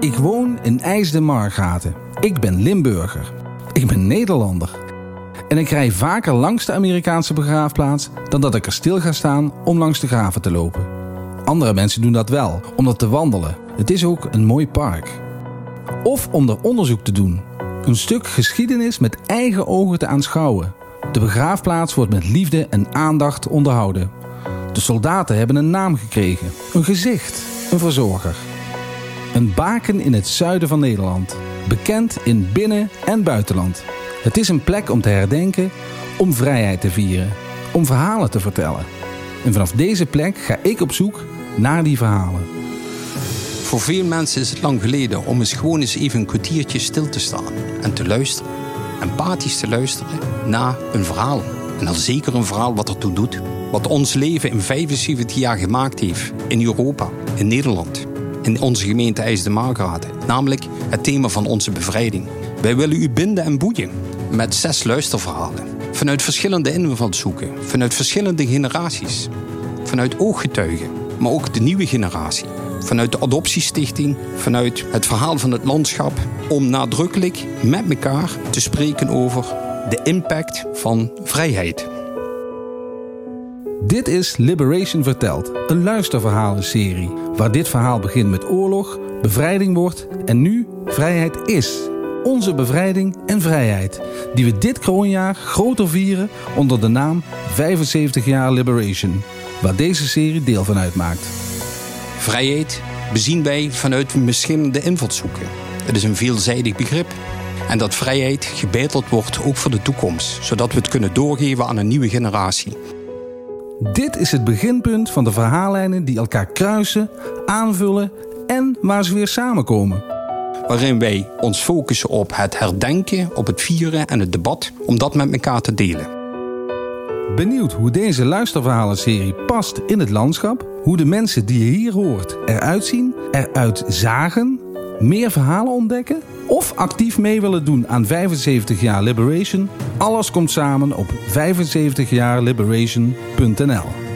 Ik woon in IJsden-Margaten. Ik ben Limburger. Ik ben Nederlander. En ik rij vaker langs de Amerikaanse begraafplaats dan dat ik er stil ga staan om langs de graven te lopen. Andere mensen doen dat wel, om er te wandelen. Het is ook een mooi park. Of om er onderzoek te doen. Een stuk geschiedenis met eigen ogen te aanschouwen. De begraafplaats wordt met liefde en aandacht onderhouden. De soldaten hebben een naam gekregen, een gezicht, een verzorger. Een baken in het zuiden van Nederland, bekend in binnen- en buitenland. Het is een plek om te herdenken, om vrijheid te vieren, om verhalen te vertellen. En vanaf deze plek ga ik op zoek naar die verhalen. Voor veel mensen is het lang geleden om eens gewoon eens even een kwartiertje stil te staan en te luisteren. Empathisch te luisteren naar een verhaal. En dan zeker een verhaal wat ertoe doet. Wat ons leven in 75 jaar gemaakt heeft. In Europa, in Nederland, in onze gemeente IJsden-Margraten. Namelijk het thema van onze bevrijding. Wij willen u binden en boeien met zes luisterverhalen. Vanuit verschillende invalshoeken, vanuit verschillende generaties. Vanuit ooggetuigen, maar ook de nieuwe generatie vanuit de Adoptiestichting, vanuit het verhaal van het landschap, om nadrukkelijk met elkaar te spreken over de impact van vrijheid. Dit is Liberation Verteld, een luisterverhalenserie waar dit verhaal begint met oorlog, bevrijding wordt en nu vrijheid is. Onze bevrijding en vrijheid, die we dit kroonjaar groter vieren onder de naam 75 jaar Liberation, waar deze serie deel van uitmaakt. Vrijheid bezien wij vanuit verschillende invalshoeken. Het is een veelzijdig begrip. En dat vrijheid gebeiteld wordt ook voor de toekomst, zodat we het kunnen doorgeven aan een nieuwe generatie. Dit is het beginpunt van de verhaallijnen die elkaar kruisen, aanvullen en waar ze weer samenkomen. Waarin wij ons focussen op het herdenken, op het vieren en het debat, om dat met elkaar te delen. Benieuwd hoe deze luisterverhalenserie past in het landschap? Hoe de mensen die je hier hoort eruit zien, eruit zagen, meer verhalen ontdekken? Of actief mee willen doen aan 75 jaar Liberation? Alles komt samen op 75jaarliberation.nl